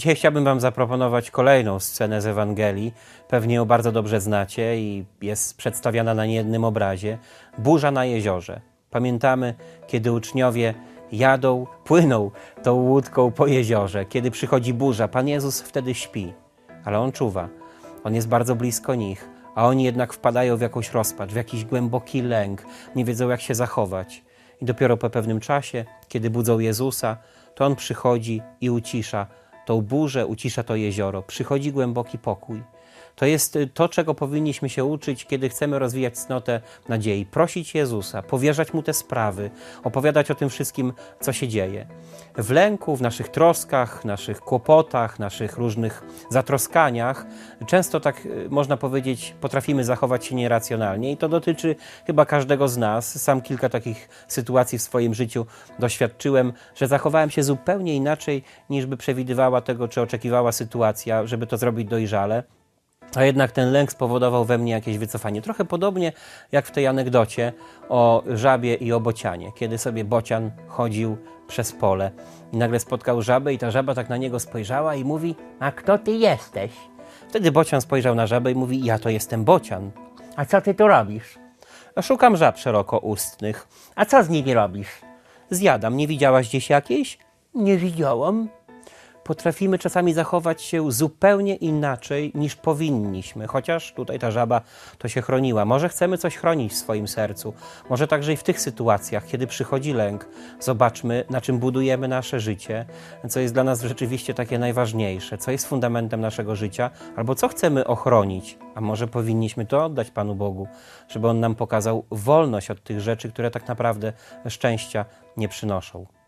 Dzisiaj chciałbym Wam zaproponować kolejną scenę z Ewangelii. Pewnie ją bardzo dobrze znacie i jest przedstawiana na niejednym obrazie. Burza na jeziorze. Pamiętamy, kiedy uczniowie jadą, płyną tą łódką po jeziorze. Kiedy przychodzi burza, Pan Jezus wtedy śpi, ale On czuwa. On jest bardzo blisko nich, a oni jednak wpadają w jakąś rozpacz, w jakiś głęboki lęk, nie wiedzą jak się zachować. I dopiero po pewnym czasie, kiedy budzą Jezusa, to On przychodzi i ucisza tą burzę, ucisza to jezioro. Przychodzi głęboki pokój. To jest y, to, czego powinniśmy się uczyć, kiedy chcemy rozwijać cnotę nadziei. Prosić Jezusa, powierzać Mu te sprawy, opowiadać o tym wszystkim, co się dzieje. W lęku, w naszych troskach, naszych kłopotach, naszych różnych zatroskaniach, często tak y, można powiedzieć, potrafimy zachować się nieracjonalnie i to dotyczy chyba każdego z nas. Sam kilka takich sytuacji w swoim życiu doświadczyłem, że zachowałem się zupełnie inaczej, niż by przewidywała tego, czy oczekiwała sytuacja, żeby to zrobić dojrzale. A jednak ten lęk spowodował we mnie jakieś wycofanie. Trochę podobnie jak w tej anegdocie o żabie i o bocianie, kiedy sobie bocian chodził przez pole i nagle spotkał żabę i ta żaba tak na niego spojrzała i mówi: A kto ty jesteś? Wtedy bocian spojrzał na żabę i mówi: Ja to jestem bocian. A co ty tu robisz? Szukam żab szerokoustnych. A co z nimi robisz? Zjadam. Nie widziałaś gdzieś jakiejś? Nie widziałam. Potrafimy czasami zachować się zupełnie inaczej niż powinniśmy, chociaż tutaj ta żaba to się chroniła. Może chcemy coś chronić w swoim sercu, może także i w tych sytuacjach, kiedy przychodzi lęk, zobaczmy, na czym budujemy nasze życie, co jest dla nas rzeczywiście takie najważniejsze, co jest fundamentem naszego życia, albo co chcemy ochronić, a może powinniśmy to oddać Panu Bogu, żeby On nam pokazał wolność od tych rzeczy, które tak naprawdę szczęścia nie przynoszą.